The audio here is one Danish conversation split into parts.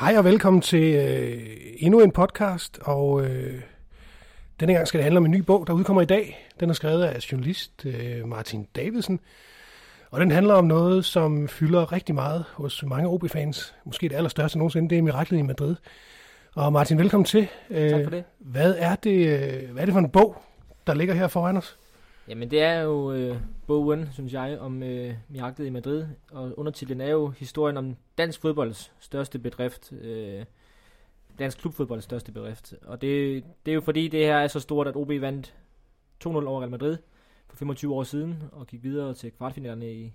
Hej og velkommen til øh, endnu en podcast, og øh, denne gang skal det handle om en ny bog, der udkommer i dag. Den er skrevet af journalist øh, Martin Davidsen, og den handler om noget, som fylder rigtig meget hos mange OB-fans. Måske det allerstørste nogensinde, det er Miraklet i Madrid. Og Martin, velkommen til. Øh, tak for det. Hvad er det, øh, hvad er det for en bog, der ligger her foran os? Jamen det er jo øh, bogen, synes jeg, om øh, miraklet i Madrid, og undertitlen er jo historien om dansk fodbolds største bedrift, øh, dansk klubfodbolds største bedrift. Og det, det er jo fordi, det her er så stort, at OB vandt 2-0 over Real Madrid for 25 år siden, og gik videre til kvartfinalerne i,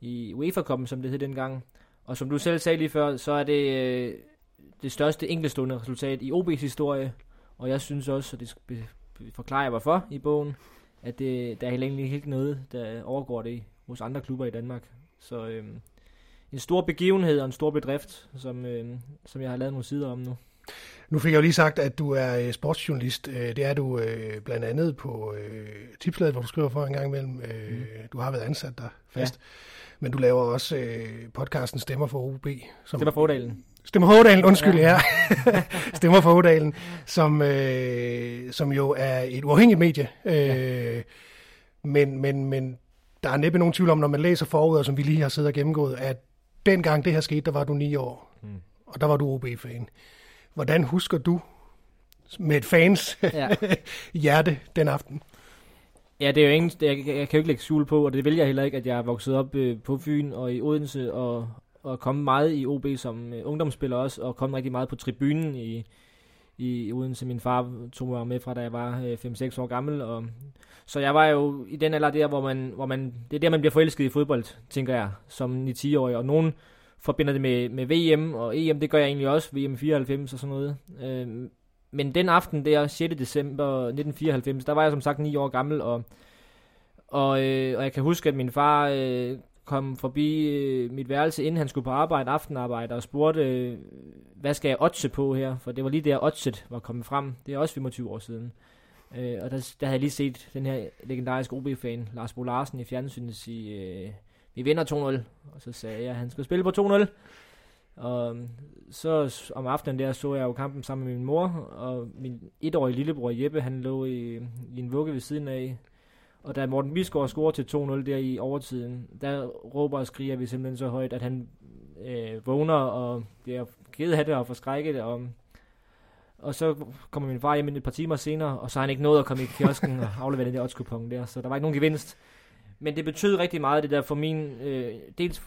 i UEFA-koppen, som det hed dengang. Og som du selv sagde lige før, så er det øh, det største enkeltstående resultat i OB's historie, og jeg synes også, og det forklarer jeg hvorfor i bogen, at det, der er heller egentlig ikke noget, der overgår det hos andre klubber i Danmark. Så øhm, en stor begivenhed og en stor bedrift, som, øhm, som jeg har lavet nogle sider om nu. Nu fik jeg jo lige sagt, at du er øh, sportsjournalist. Øh, det er du øh, blandt andet på øh, tipslaget, hvor du skriver for en gang imellem. Øh, mm. Du har været ansat der fast. Ja. Men du laver også øh, podcasten Stemmer for OB. Som, Stemmer for Odalen. Stemmer for Odalen, undskyld, ja. ja. Stemmer for Odalen, som, øh, som jo er et uafhængigt medie. Øh, ja. men, men, men der er næppe nogen tvivl om, når man læser forud, som vi lige har siddet og gennemgået, at dengang det her skete, der var du ni år, mm. og der var du OB-fan. Hvordan husker du med et fans ja. hjerte den aften? Ja, det er jo ingen, jeg, jeg, jeg kan jo ikke lægge skjul på, og det vil jeg heller ikke, at jeg er vokset op øh, på Fyn og i Odense, og, og komme meget i OB som øh, ungdomsspiller også, og komme rigtig meget på tribunen i, i Odense. Min far tog mig med fra, da jeg var øh, 5-6 år gammel, og så jeg var jo i den alder der, hvor man, hvor man, det er der, man bliver forelsket i fodbold, tænker jeg, som 9-10-årig, og nogen forbinder det med, med VM og EM, det gør jeg egentlig også, VM 94 og sådan noget. Øh, men den aften der, 6. december 1994, der var jeg som sagt 9 år gammel, og, og, øh, og jeg kan huske, at min far øh, kom forbi øh, mit værelse, inden han skulle på arbejde, aftenarbejde, og spurgte, øh, hvad skal jeg otse på her? For det var lige der, otset var kommet frem. Det er også 25 år siden. Øh, og der, der havde jeg lige set den her legendariske OB-fan, Lars Bo Larsen, i fjernsynet sige, øh, vi vinder 2-0. Og så sagde jeg, at han skulle spille på 2-0. Og øhm, så om aftenen der så jeg jo kampen sammen med min mor, og min etårige lillebror Jeppe, han lå i, i en vugge ved siden af. Og da Morten Bisgaard scorer til 2-0 der i overtiden, der råber og skriger vi simpelthen så højt, at han øh, vågner og bliver ked af det og forskrækket. Og, og så kommer min far hjem et par timer senere, og så har han ikke nået at komme i kiosken og aflevere den der odds der, så der var ikke nogen gevinst. Men det betød rigtig meget, det der for min øh, dels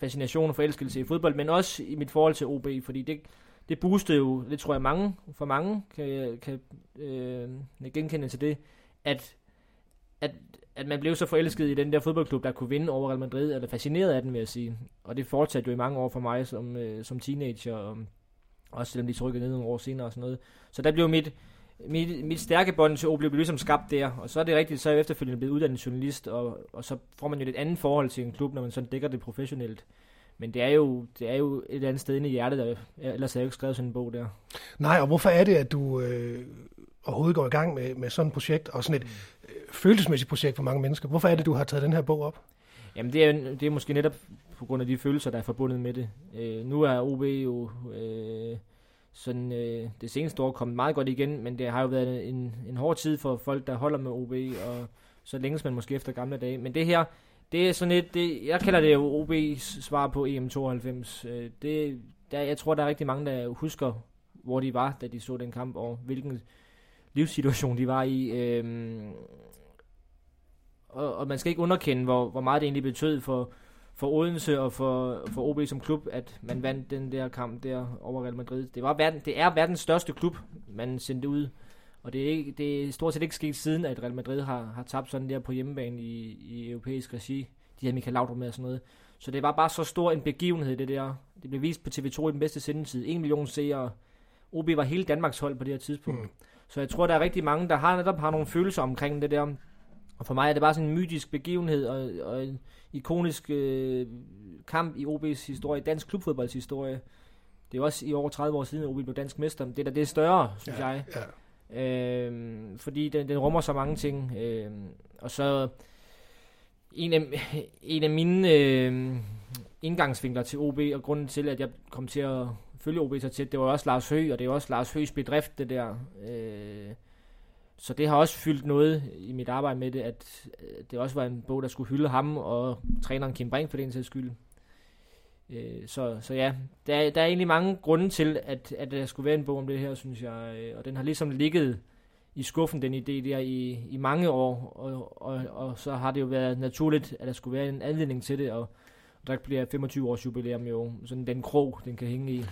fascination og forelskelse i fodbold, men også i mit forhold til OB, fordi det, det boostede jo, det tror jeg mange, for mange kan, kan øh, genkende til det, at, at, at man blev så forelsket i den der fodboldklub, der kunne vinde over Real Madrid, eller fascineret af den, vil jeg sige. Og det fortsatte jo i mange år for mig som, øh, som teenager, og også selvom de trykkede ned nogle år senere og sådan noget. Så der blev mit, mit, mit stærke bånd til OB blev ligesom skabt der, og så er det rigtigt, så er jeg efterfølgende blevet uddannet journalist, og, og så får man jo et andet forhold til en klub, når man sådan dækker det professionelt. Men det er jo, det er jo et andet sted inde i hjertet, der, ellers havde jeg jo ikke skrevet sådan en bog der. Nej, og hvorfor er det, at du øh, overhovedet går i gang med, med sådan et projekt, og sådan et mm følelsesmæssigt projekt for mange mennesker? Hvorfor er det, du har taget den her bog op? Jamen det er, det er måske netop på grund af de følelser, der er forbundet med det. Øh, nu er OB jo... Øh, sådan øh, det seneste år kommet meget godt igen, men det har jo været en, en hård tid for folk, der holder med OB, og så længes man måske efter gamle dage. Men det her, det er sådan et, det, jeg kalder det jo OB's svar på EM92. Øh, det, der, jeg tror, der er rigtig mange, der husker, hvor de var, da de så den kamp, og hvilken livssituation de var i. Øh, og, og man skal ikke underkende, hvor, hvor meget det egentlig betød for, for Odense og for, for OB som klub, at man vandt den der kamp der over Real Madrid. Det, var verden, det er verdens største klub, man sendte ud. Og det er, ikke, det er stort set ikke sket siden, at Real Madrid har, har tabt sådan der på hjemmebane i, i europæisk regi. De havde Michael Laudrup med og sådan noget. Så det var bare så stor en begivenhed, det der. Det blev vist på TV2 i den bedste sendetid. En million seere. OB var hele Danmarks hold på det her tidspunkt. Mm. Så jeg tror, der er rigtig mange, der har netop har nogle følelser omkring det der. Og for mig er det bare sådan en mytisk begivenhed og, og en ikonisk øh, kamp i OB's historie, dansk klubfodbolds historie. Det er jo også i over 30 år siden, at OB blev dansk mester. Det er da det er større, synes ja, jeg. Ja. Øhm, fordi den, den rummer så mange ting. Øhm, og så en af, en af mine øh, indgangsvinkler til OB, og grunden til, at jeg kom til at følge OB så tæt. Det var også Lars Høgh, og det er også Lars Høghs bedrift, det der. Øh, så det har også fyldt noget i mit arbejde med det, at øh, det også var en bog, der skulle hylde ham og træneren Kim Brink for den sags skyld. Øh, så, så ja, der, der er egentlig mange grunde til, at, at der skulle være en bog om det her, synes jeg. Øh, og den har ligesom ligget i skuffen, den idé der, i, i mange år. Og, og, og så har det jo været naturligt, at der skulle være en anledning til det. Og, og der bliver 25 års jubilæum jo sådan den krog, den kan hænge i.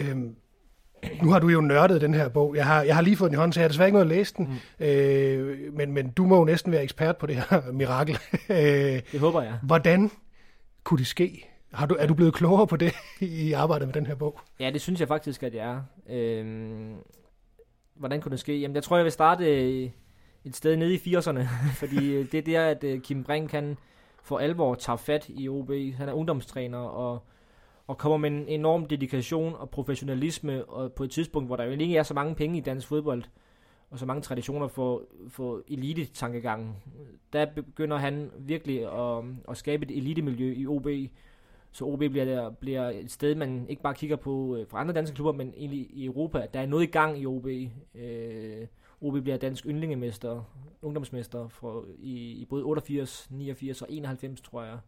Øhm, nu har du jo nørdet den her bog. Jeg har, jeg har lige fået den i hånden, så jeg har desværre ikke noget at læse den. Mm. Øh, men, men du må jo næsten være ekspert på det her mirakel. Øh, det håber jeg. Hvordan kunne det ske? Har du, er du blevet klogere på det i arbejdet med den her bog? Ja, det synes jeg faktisk, at jeg er. Øhm, hvordan kunne det ske? Jamen, jeg tror, jeg vil starte et sted nede i 80'erne, fordi øh, det er der, at øh, Kim Brink kan for alvor tage fat i OB. Han er ungdomstræner og, og kommer med en enorm dedikation og professionalisme, og på et tidspunkt, hvor der jo ikke er så mange penge i dansk fodbold, og så mange traditioner for, for elite-tankegangen, der begynder han virkelig at, at skabe et elitemiljø i OB, så OB bliver, der, bliver et sted, man ikke bare kigger på øh, fra andre danske klubber, men egentlig i Europa. Der er noget i gang i OB. Øh, OB bliver dansk yndlingemester, ungdomsmester for, i, i både 88, 89 og 91, tror jeg.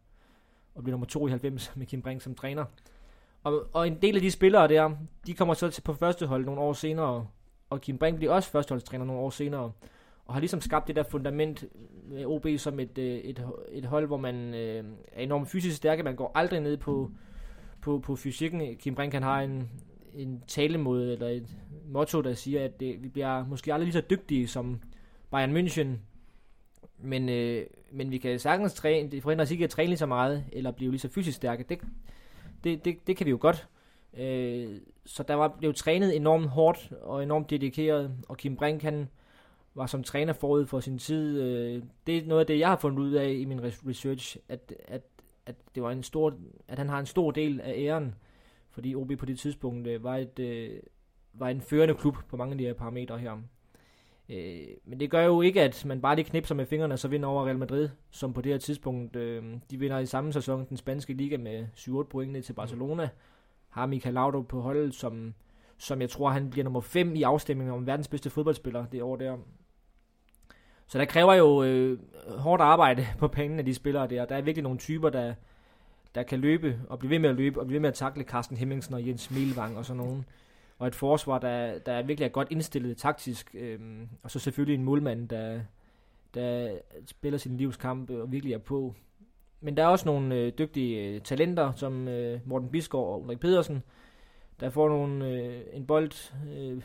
Og bliver nummer 92 med Kim Brink som træner. Og, og en del af de spillere der, de kommer så til på førstehold nogle år senere. Og Kim Brink bliver også førsteholdstræner nogle år senere og har ligesom skabt det der fundament med OB som et, øh, et, et hold, hvor man øh, er enormt fysisk stærke. Man går aldrig ned på, på, på fysikken. Kim Brink han har en, en talemåde, eller et motto, der siger, at det, vi bliver måske aldrig lige så dygtige som Bayern München, men, øh, men vi kan sagtens træne, det forhindrer os ikke at træne lige så meget, eller blive lige så fysisk stærke. Det, det, det, det kan vi jo godt. Øh, så der var blev trænet enormt hårdt og enormt dedikeret, og Kim Brink han var som træner forud for sin tid. Øh, det er noget af det, jeg har fundet ud af i min research, at, at, at, det var en stor, at han har en stor del af æren, fordi OB på det tidspunkt øh, var, et, øh, var en førende klub på mange af de her parametre her. Øh, men det gør jo ikke, at man bare lige knipser med fingrene og så vinder over Real Madrid, som på det her tidspunkt, øh, de vinder i samme sæson den spanske liga med 7-8 point ned til Barcelona. Har Michael Laudrup på holdet, som, som jeg tror, han bliver nummer 5 i afstemningen om verdens bedste fodboldspiller det år der. Så der kræver jo øh, hårdt arbejde på pengene af de spillere der. Der er virkelig nogle typer, der, der kan løbe og blive ved med at løbe og blive ved med at takle Carsten Hemmingsen og Jens Milvang og sådan nogen. Og et forsvar, der, der virkelig er godt indstillet taktisk. Øh, og så selvfølgelig en målmand, der, der spiller sin livskamp og virkelig er på. Men der er også nogle øh, dygtige øh, talenter, som øh, Morten Bisgaard og Ulrik Pedersen, der får nogle, øh, en bold, øh,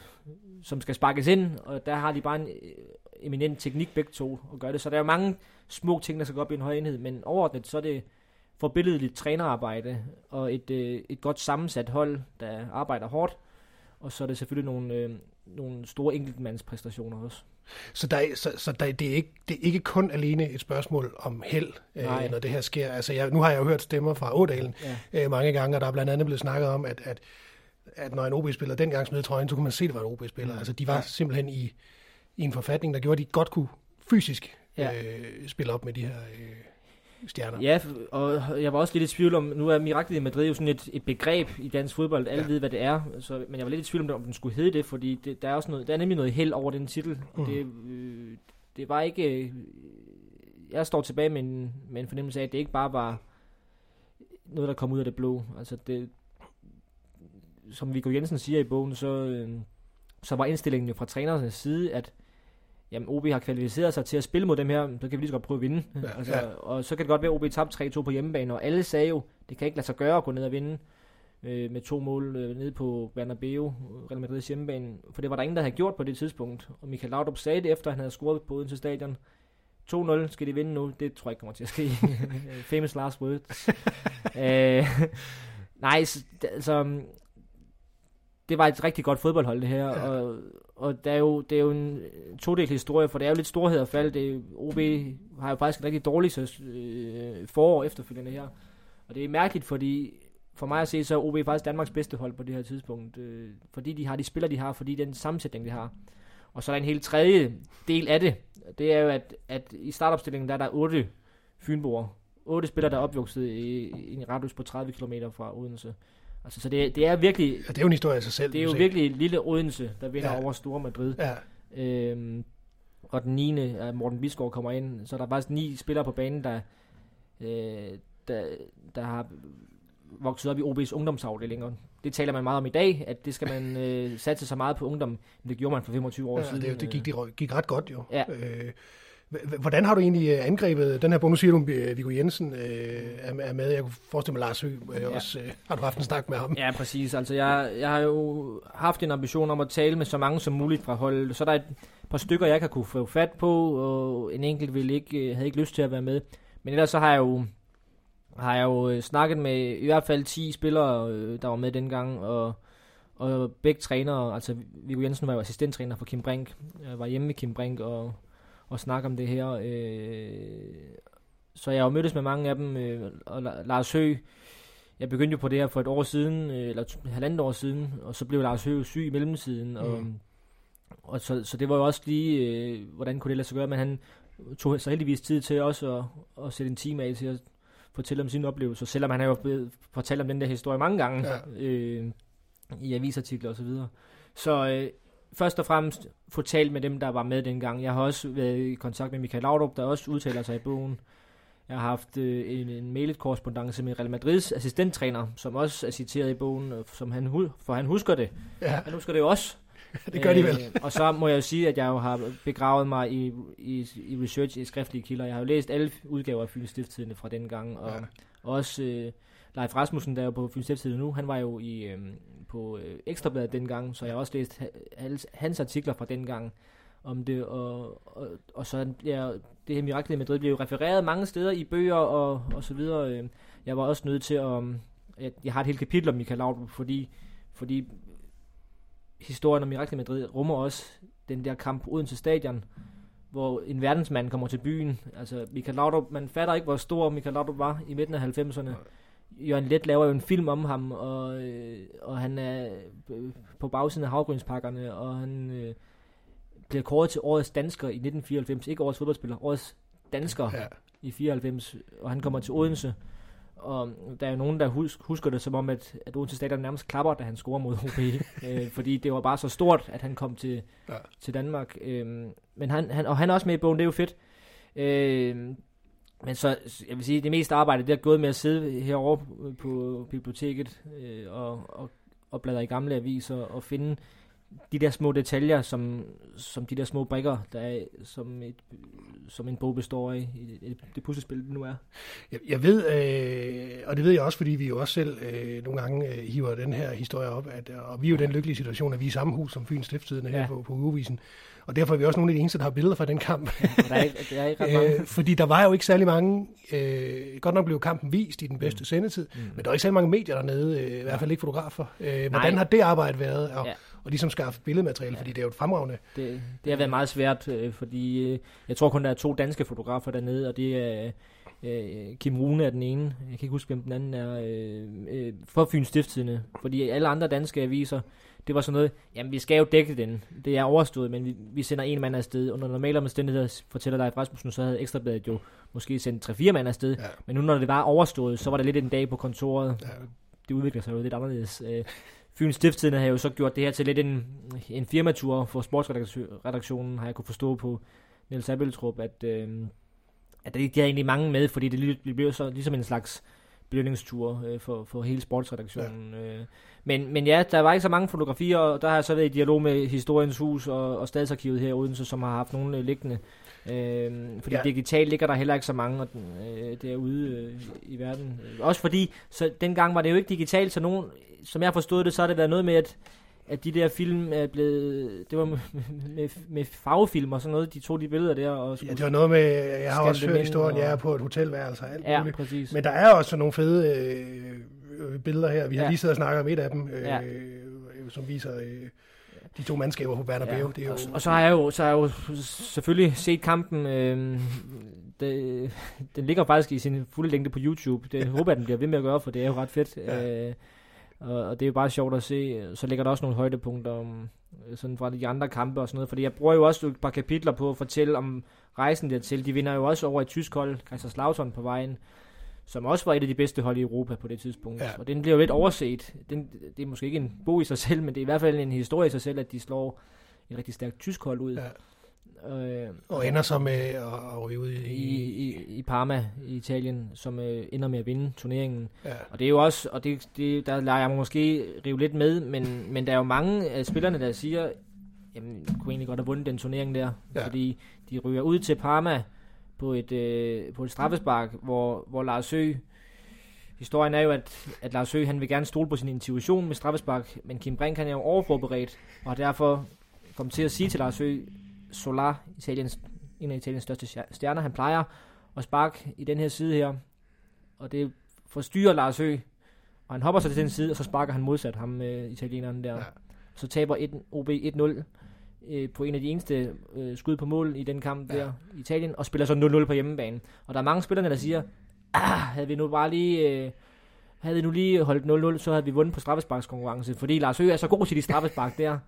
som skal sparkes ind, og der har de bare en øh, eminent teknik begge to at gøre det. Så der er mange små ting, der skal gå op i en høj enhed, men overordnet så er det forbilledeligt trænerarbejde og et, øh, et godt sammensat hold, der arbejder hårdt, og så er det selvfølgelig nogle, øh, nogle store enkeltmandspræstationer også. Så, der, så, så der, det, er ikke, det er ikke kun alene et spørgsmål om held, øh, når det her sker. Altså, jeg, nu har jeg jo hørt stemmer fra Ådalen ja. øh, mange gange, og der er blandt andet blevet snakket om, at, at at når en OB-spiller dengang smed trøjen, så kunne man se, at det var en OB-spiller. Mm. Altså, de var ja. simpelthen i, i en forfatning, der gjorde, at de godt kunne fysisk ja. øh, spille op med de her øh, stjerner. Ja, og jeg var også lidt i tvivl om, nu er Miraklet i Madrid jo sådan et, et begreb i dansk fodbold, alle ja. ved, hvad det er, så, men jeg var lidt i tvivl om, om den skulle hedde det, fordi det, der, er også noget, der er nemlig noget held over den titel, mm. det, øh, det var ikke, øh, jeg står tilbage med en, med en fornemmelse af, at det ikke bare var noget, der kom ud af det blå, altså det, som Viggo Jensen siger i bogen, så, øh, så var indstillingen jo fra trænernes side, at jamen, OB har kvalificeret sig til at spille mod dem her, så kan vi lige så godt prøve at vinde. Ja, altså, ja. Og så kan det godt være, at OB tabte 3-2 på hjemmebane, og alle sagde jo, det kan ikke lade sig gøre at gå ned og vinde øh, med to mål øh, nede på Bernabeu, Real Madrid's hjemmebane, for det var der ingen, der havde gjort på det tidspunkt. Og Michael Laudrup sagde det efter, han havde scoret på Odense Stadion. 2-0 skal de vinde nu, det tror jeg ikke kommer til at ske. Famous last words. øh, nej, så, altså, det var et rigtig godt fodboldhold det her, ja. og, og der er jo, det er jo en øh, todelt historie, for det er jo lidt storhed og fald. Det, OB har jo faktisk en rigtig dårligt øh, forår efterfølgende her. Og det er mærkeligt, fordi for mig at se, så er OB faktisk Danmarks bedste hold på det her tidspunkt. Øh, fordi de har de spillere, de har, fordi den sammensætning, de har. Og så er der en helt tredje del af det. Det er jo, at, at i startopstillingen, der er der otte fynboer. Otte spillere, der er opvokset i, i en radius på 30 km fra Odense. Altså, så det, det er virkelig... Ja, det er jo en historie af sig selv. Det er jo virkelig lille Odense, der vinder Ja. over Store Madrid. Ja, Øhm, og den 9. er Morten Bisgaard kommer ind, så der er faktisk ni spillere på banen, der, øh, der, der har vokset op i OB's ungdomsafdelinger. Det taler man meget om i dag, at det skal man øh, satse så meget på ungdom, men det gjorde man for 25 år ja siden. det, det gik, det gik ret godt jo. Ja. Øh, hvordan har du egentlig øh, angrebet den her bog? Nu siger du, at Viggo Jensen øh, er er med. Jeg kunne forestille mig, Lars Høgh øh, Ja. også. Øh, har du haft en snak med ham? Ja, præcis. Altså, jeg, jeg har jo haft en ambition om at tale med så mange som muligt fra holdet. Så er der et par stykker, jeg kan kunne få fat på, og en enkelt ville ikke, øh, havde ikke lyst til at være med. Men ellers så har jeg jo, har jeg jo øh, snakket med i hvert fald 10 spillere, øh, der var med dengang, og, og begge trænere, altså Viggo Jensen var jo assistenttræner for Kim Brink, jeg var hjemme med Kim Brink og, og snakke om det her. Øh, så jeg har jo mødtes med mange af dem, øh, og La- Lars Høgh, jeg begyndte jo på det her for et år siden, øh, eller t- halvandet år siden, og så blev Lars Høgh syg i mellemtiden, og, Mm. og så, så det var jo også lige, øh, hvordan kunne det lade sig gøre, men han tog så heldigvis tid til også at, at sætte en time af til at fortælle om sine oplevelser, selvom han har jo fortalt om den der historie mange gange Ja. øh, i avisartikler og så videre. Så øh, først og fremmest få talt med dem, der var med dengang. Jeg har også været i kontakt med Michael Laudrup, der også udtaler sig i bogen. Jeg har haft øh, en, en mailet korrespondance med Real Madrids assistenttræner, som også er citeret i bogen, øh, som han, for han husker det. Ja, Han husker det jo også. det gør de vel. Øh, og så må jeg jo sige, at jeg jo har begravet mig i, i, i research i skriftlige kilder. Jeg har jo læst alle udgaver af Fyns Stiftstidende fra den gang, og Ja også øh, Leif Rasmussen, der er jo på Fyns Stiftstidende nu, han var jo i, øh, på øh, Ekstrabladet dengang, så jeg har også læst hans, hans artikler fra dengang om det, og, og, og så ja, det her mirakel i Madrid blev jo refereret mange steder i bøger og, og så videre. øh. Jeg var også nødt til at, um, at jeg har et helt kapitel om Michael Laudrup, fordi, fordi historien om Mirakel i Madrid rummer også den der kamp på Odense Stadion, hvor en verdensmand kommer til byen. Altså, Michael Laudrup, man fatter ikke, hvor stor Michael Laudrup var i midten af 90'erne. Jørgen Let laver jo en film om ham, og, øh, og han er øh, på bagsiden af havgrønspakkerne, og han øh, bliver kåret til årets dansker i 1994. Ikke årets fodboldspiller, årets dansker Ja. i 94, og han kommer til Odense. Og der er jo nogen, der hus- husker det som om, at, at Odense Stadion nærmest klapper, da han scorer mod OB. øh, fordi det var bare så stort, at han kom til, Ja. til Danmark. Øh, men han, han, og han er også med i bogen, det er jo fedt. Øh, men så, jeg vil sige, det meste arbejde, det er gået med at sidde herovre på biblioteket øh, og, og, og bladre i gamle aviser og finde de der små detaljer, som, som de der små brikker, der er, som, et, som en bog består af, i det, det puslespil, det nu er. Jeg, jeg ved, øh, og det ved jeg også, fordi vi jo også selv øh, nogle gange øh, hiver den her historie op, at, og vi er jo den lykkelige situation, at vi er i samme hus som Fyns Stiftstidende her Ja. på, på ugevisen. Og derfor er vi også nogle af de eneste, der har billeder fra den kamp. Der er ikke, der er ikke ret mange. øh, fordi der var jo ikke særlig mange, øh, godt nok blev kampen vist i den bedste mm. sendetid, mm. men der var ikke særlig mange medier dernede, øh, i hvert fald ikke fotografer. Øh, hvordan Nej. har det arbejde været? Og, ja. Ja. og ligesom skaffe billedmateriale, fordi det er jo et fremragende. Det, det har været meget svært, øh, fordi øh, jeg tror kun, der er to danske fotografer dernede, og det er øh, Kim Rune er den ene, jeg kan ikke huske, hvem den anden er, øh, øh, for Fyns Stiftstidende, fordi alle andre danske aviser, det var sådan noget, jamen vi skal jo dække den, det er overstået, men vi, vi sender en mand afsted. Under normale omstændigheder, fortæller dig Rasmussen, så havde Ekstrabladet jo måske sendt 3-4 mand afsted, Ja. men nu når det var overstået, så var det lidt en dag på kontoret. Ja. Det udvikler sig jo lidt anderledes. Øh, Fyns Stiftstidende har jo så gjort det her til lidt en, en firmatur for sportsredaktionen, har jeg kunne forstå på Niels Abeltrup, at, øh, at det, de har egentlig mange med, fordi det, blev så ligesom en slags belønningstur øh, for, for hele sportsredaktionen. Ja. Øh. Men, men ja, der var ikke så mange fotografier, og der har jeg så været i dialog med Historiens Hus og, og Stadsarkivet her i Odense, som har haft nogle øh, liggende. Øh, fordi Ja. digitalt ligger der heller ikke så mange og, øh, derude øh, i verden. Også fordi, så dengang var det jo ikke digitalt, så nogen, som jeg forstået det, så har det været noget med, at at de der film er blevet, det var med, med, med farvefilm og sådan noget, de tog de billeder der og Ja, det var noget med, jeg har også hørt historien, og- jeg er på et hotelværelse og alt ja, muligt. præcis. Men der er også nogle fede øh, billeder her. Vi har Ja. lige siddet og snakket om et af dem, øh, Ja. øh, som viser øh, de to mandskaber på Bernabeu. Ja, Det er jo, og, og så har jeg jo, så har jeg jo selvfølgelig set kampen. Øh, det, den ligger faktisk i sin fulde længde på YouTube. Det håber jeg, den bliver ved med at gøre, for det er jo ret fedt. Ja. Øh, og, og det er jo bare sjovt at se. Så ligger der også nogle højdepunkter om, øh, sådan fra de andre kampe og sådan noget. Fordi jeg bruger jo også et par kapitler på at fortælle om rejsen dertil. De vinder jo også over et tysk hold, Kaiserslautern på vejen. som også var et af de bedste hold i Europa på det tidspunkt. Ja. Og den bliver jo lidt overset. Den, det er måske ikke en bog i sig selv, men det er i hvert fald en historie i sig selv, at de slår et rigtig stærkt tysk hold ud. Ja. Øh, Og ender så med at, ryge ud i, i... i, i Parma i Italien, som øh, ender med at vinde turneringen. Ja. Og det er jo også, og det, det, der lader jeg mig måske rive lidt med, men, men der er jo mange af spillerne, der siger, jamen, kunne egentlig godt have vundet den turnering der, Ja. fordi de ryger ud til Parma på et, øh, på et straffespark, hvor, hvor Lars Høgh, historien er jo, at, at Lars Høgh, han vil gerne stole på sin intuition med straffespark, men Kim Brink, han er jo overforberedt, og har derfor kom til at sige til Lars Høgh, Solar, Italiens, en af Italiens største stjer- stjerner, han plejer at sparke i den her side her, og det forstyrrer Lars Høgh, og han hopper så til den side, og så sparker han modsat ham, øh, italieneren der. Ja. Så taber et, OB 1-0 øh, på en af de eneste øh, skud på mål i den kamp Ja. der i Italien, og spiller så 0-0 på hjemmebane. Og der er mange spillere, der siger, ah, havde vi nu bare lige... Øh, havde vi nu lige holdt 0-0, så havde vi vundet på straffesparkskonkurrence. Fordi Lars Høgh er så god til de straffespark der.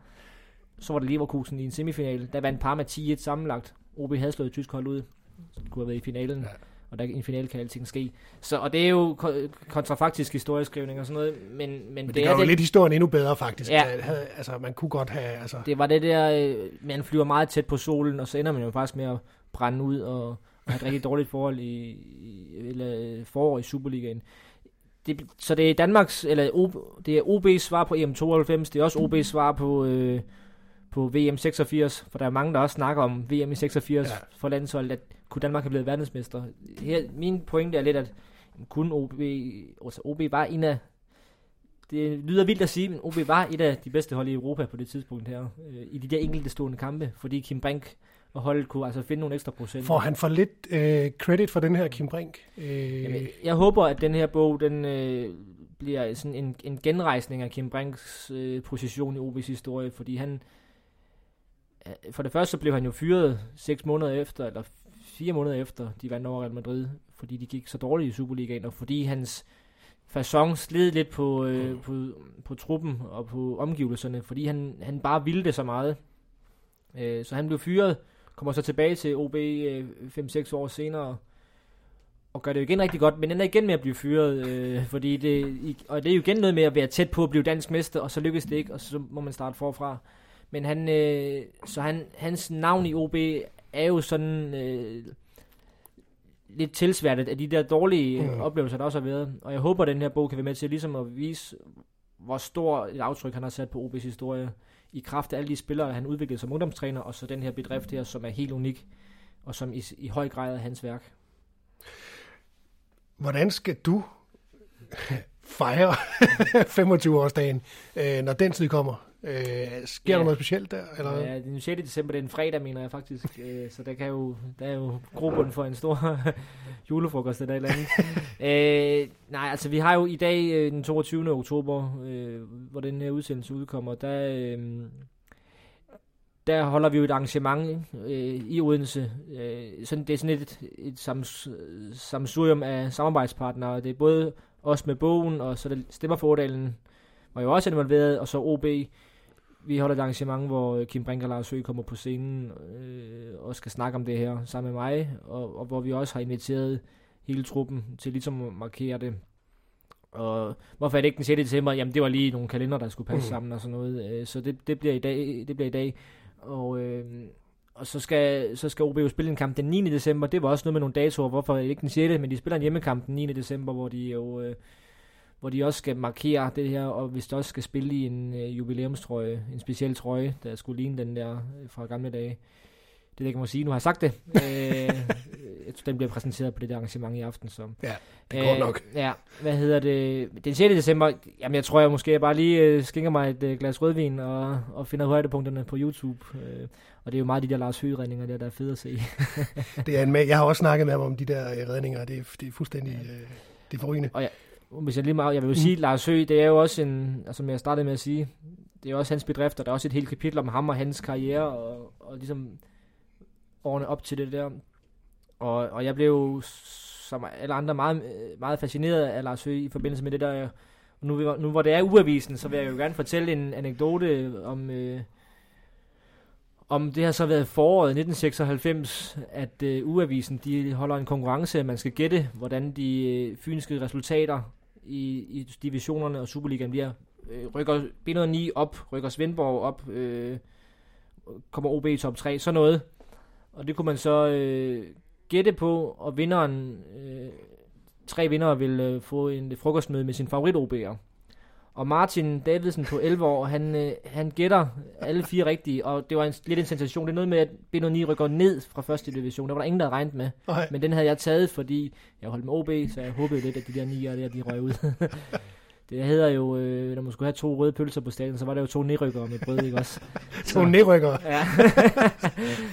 Så var det Leverkusen i en semifinal. Der vandt Parma 10-1 sammenlagt. OB havde slået et tysk hold ud. Så det kunne have været i finalen. Ja. Og der i en finale kan alting ske. Så, og det er jo ko- kontrafaktisk historieskrivning og sådan noget. Men, men, Men det, det gør er jo det, lidt historien endnu bedre, faktisk. Ja. At havde, altså, man kunne godt have... Altså, det var det der, øh, man flyver meget tæt på solen, og så ender man jo faktisk med at brænde ud og, og have et rigtig dårligt forhold i, i eller, øh, forår i Superligaen. Det, så det er Danmarks, eller OB, det er OB's svar på EM92, det er også OB's svar på, øh, på VM 86, for der er mange, der også snakker om VM i 86 Ja. for landsholdet, at kunne Danmark have blevet verdensmester. Her, min pointe er lidt, at kun OB, altså OB var en af det lyder vildt at sige, men OB var et af de bedste hold i Europa på det tidspunkt her, øh, i de der enkelte stående kampe, fordi Kim Brink og holdet kunne altså finde nogle ekstra procent. får han for lidt øh, credit for den her Kim Brink? Øh, Jamen, jeg håber, at den her bog, den øh, bliver sådan en, en genrejsning af Kim Brinks øh, position i OB's historie, fordi han, for det første så blev han jo fyret seks måneder efter, eller fire måneder efter, de vandt over Real Madrid, fordi de gik så dårligt i Superligaen, og fordi hans fasong slid lidt på, øh, på, på truppen og på omgivelserne, fordi han, han bare ville det så meget. Øh, så han blev fyret, kommer så tilbage til OB øh, 5-6 år senere, og gør det jo igen rigtig godt, men ender igen med at blive fyret, øh, fordi det, og det er jo igen noget med at være tæt på at blive dansk mester, og så lykkes det ikke, og så må man starte forfra. Men han, øh, så han, hans navn i OB er jo sådan øh, lidt tilsværtet af de der dårlige Mm. oplevelser, der også har været. Og jeg håber, at den her bog kan være med til ligesom at vise, hvor stor et aftryk han har sat på OB's historie, i kraft af alle de spillere, han udviklede som ungdomstræner, og så den her bedrift her, som er helt unik, og som i, i høj grad er hans værk. Hvordan skal du fejre 25-årsdagen, øh, når den tid kommer? Øh, sker Ja. der noget specielt der? Eller? Ja, den 6. december, det er en fredag, mener jeg faktisk. Øh, så der, kan jo, der er jo grobund for en stor julefrokost eller et eller andet. øh, nej, altså vi har jo i dag, øh, den 22. oktober, øh, hvor den her udsendelse udkommer, der, øh, der holder vi jo et arrangement øh, i Odense. Øh, sådan, det er sådan et, et sams, samsurium af samarbejdspartnere. Det er både os med bogen, og så er det Stemmer for Årdalen, var jo også involveret, og så OB. Vi holder et arrangement, hvor Kim Brink og Lars Høgh kommer på scenen øh, og skal snakke om det her sammen med mig, og, og hvor vi også har inviteret hele truppen til ligesom at markere det. Og hvorfor er det ikke den 6. december? Jamen det var lige nogle kalender, der skulle passe Mm. mm. sammen og sådan noget. Øh, så det, det, bliver i dag, det bliver i dag. Og, øh, og så skal, så skal OB jo spille en kamp den 9. december. Det var også noget med nogle datoer. Hvorfor er det ikke den 6. Men de spiller en hjemmekamp den 9. december, hvor de jo... Øh, hvor de også skal markere det her, og hvis de også skal spille i en øh, jubilæumstrøje, en speciel trøje, der skulle ligne den der øh, fra gamle dage. Det er det, jeg må sige. Nu har jeg sagt det. øh, jeg tror, den bliver præsenteret på det der arrangement i aften. Så. Ja, det går nok. Ja, hvad hedder det? Den 6. december, jamen jeg tror, jeg måske bare lige øh, skænker mig et øh, glas rødvin og, og finder højdepunkterne på YouTube. Øh, og det er jo meget de der Lars Høgh-redninger der, der er fede at se. Det er en, ma- jeg har også snakket med ham om de der øh, redninger, det er, det er fuldstændig øh, det er forrygende. Hvis jeg lige meget, jeg vil jo sige, Lars Høgh, det er jo også en, altså som jeg startede med at sige, det er også hans bedrifter, der er også et helt kapitel om ham og hans karriere, og, og ligesom årene op til det der. Og, og jeg blev jo, som alle andre, meget, meget fascineret af Lars Høgh i forbindelse med det der. Nu, nu hvor det er uavisen, så vil jeg jo gerne fortælle en anekdote om, øh, om det har så været foråret 1996, at øh, Uavisen de holder en konkurrence, at man skal gætte, hvordan de øh, fynske resultater i, i divisionerne og Superligaen bliver. Øh, rykker B109 op, rykker Svendborg op, øh, kommer OB i top 3, så noget. Og det kunne man så øh, gætte på, og vinderen, øh, tre vinder vil øh, få en frokostmøde med sin favorit OB'er. Og Martin Davidsen på 11 år, han, øh, han gætter alle fire rigtige, og det var en, lidt en sensation. Det er noget med, at B9 rykker ned fra første division. Der var der ingen, der havde regnet med. Okay. Men den havde jeg taget, fordi jeg holdt med OB, så jeg håbede lidt, at de der nier der, de røg ud. det hedder jo, øh, når man skulle have to røde pølser på stadion, så var der jo to nedrykkere med brød, ikke også? to nedrykkere? Ja.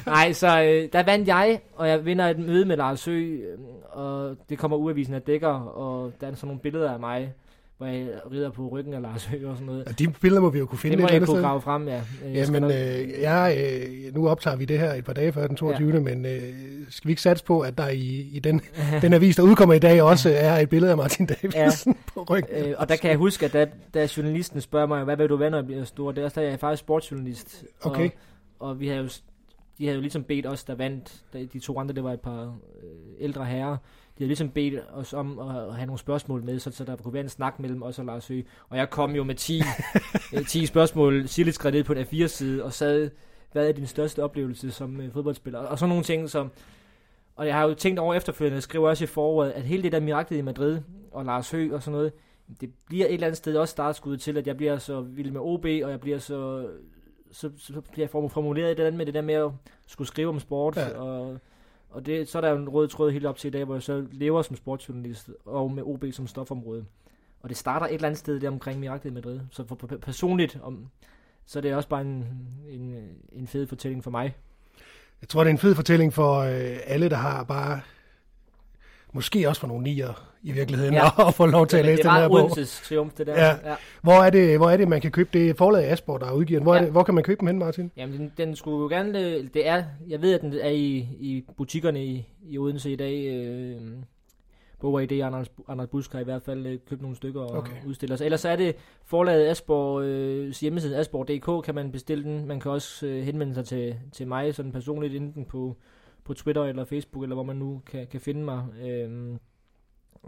Nej, så øh, der vandt jeg, og jeg vinder et møde med Lars Sø, øh, og det kommer uavisen af dækker, og der er sådan nogle billeder af mig, hvor jeg rider på ryggen af Lars Høgh og sådan noget. Og de billeder må vi jo kunne finde det må jeg kunne grave frem, ja. Jeg ja, men øh, jeg, øh, nu optager vi det her et par dage før den 22. Ja. men øh, skal vi ikke satse på, at der i, i den, den avis, der udkommer i dag, også er et billede af Martin Davidsen ja. på ryggen? Øh, og der kan jeg huske, at da, da journalisten spørger mig, hvad vil du være, når jeg bliver stor? Det er også, der jeg er faktisk sportsjournalist. Okay. Og, og vi har jo de havde jo ligesom bedt os, der vandt, de to andre, det var et par øh, ældre herrer, de havde ligesom bedt os om at have nogle spørgsmål med, så, så der kunne være en snak mellem os og Lars Høgh. Og jeg kom jo med 10, 10 øh, spørgsmål, sirligt skrevet på en A4-side, og sad, hvad er din største oplevelse som uh, fodboldspiller? Og sådan nogle ting, som... Og jeg har jo tænkt over efterfølgende, jeg skriver også i foråret, at hele det der miraklet i Madrid, og Lars Høgh og sådan noget, det bliver et eller andet sted også startskud til, at jeg bliver så vild med OB, og jeg bliver så så, så bliver jeg formuleret i det der med det der med at skulle skrive om sport, ja. og og det, så er der jo en rød tråd helt op til i dag, hvor jeg så lever som sportsjournalist, og med OB som stofområde. Og det starter et eller andet sted der omkring Miraklet i Madrid. Så for, for personligt, om, så er det også bare en, en, en fed fortælling for mig. Jeg tror, det er en fed fortælling for øh, alle, der har bare måske også for nogle nier i virkeligheden, ja. og få lov til at læse den her bog. Det er triumf, det der. Ja. Ja. Hvor, er det, hvor er det, man kan købe det? Forlaget Asborg, der er udgivet. Hvor, ja. er det, hvor kan man købe den hen, Martin? Jamen, den, den skulle jo gerne... Det er, jeg ved, at den er i, i butikkerne i, i Odense i dag. Øh, Bog idé, Anders, Anders Busk har i hvert fald øh, købt nogle stykker og okay. udstiller sig. Ellers er det forlaget Asborg, øh, hjemmesiden asborg.dk, kan man bestille den. Man kan også øh, henvende sig til, til mig sådan personligt, enten på på Twitter eller Facebook, eller hvor man nu kan, kan finde mig, øh,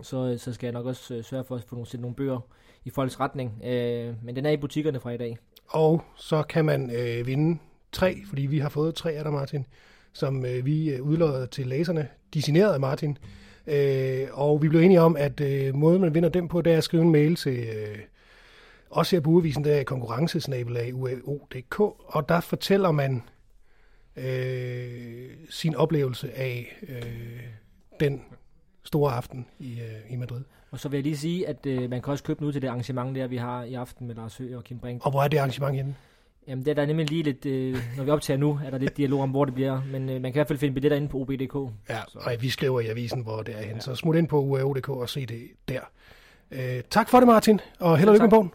så, så skal jeg nok også øh, sørge for at få nogle, nogle bøger i folks retning. Øh, men den er i butikkerne fra i dag. Og så kan man øh, vinde tre, fordi vi har fået tre af dig, Martin, som øh, vi øh, udlodder til læserne, designeret af Martin. Øh, og vi blev enige om, at øh, måden man vinder dem på, det er at skrive en mail til øh, også her på Urevisen, der er konkurrencesnabel af UAO.dk, og der fortæller man øh, sin oplevelse af øh, den store aften i, øh, i Madrid. Og så vil jeg lige sige, at øh, man kan også købe nu til det arrangement der, vi har i aften med Lars Høgh og Kim Brink. Og hvor er det arrangement henne? Jamen, det er der nemlig lige lidt, øh, når vi optager nu, er der lidt dialog om, hvor det bliver. Men øh, man kan i hvert fald finde billetter inde på OB.dk. Ja, så. og vi skriver i avisen, hvor det er henne. Ja. Så smut ind på UAO.dk og se det der. Øh, tak for det, Martin, og held og lykke med bogen.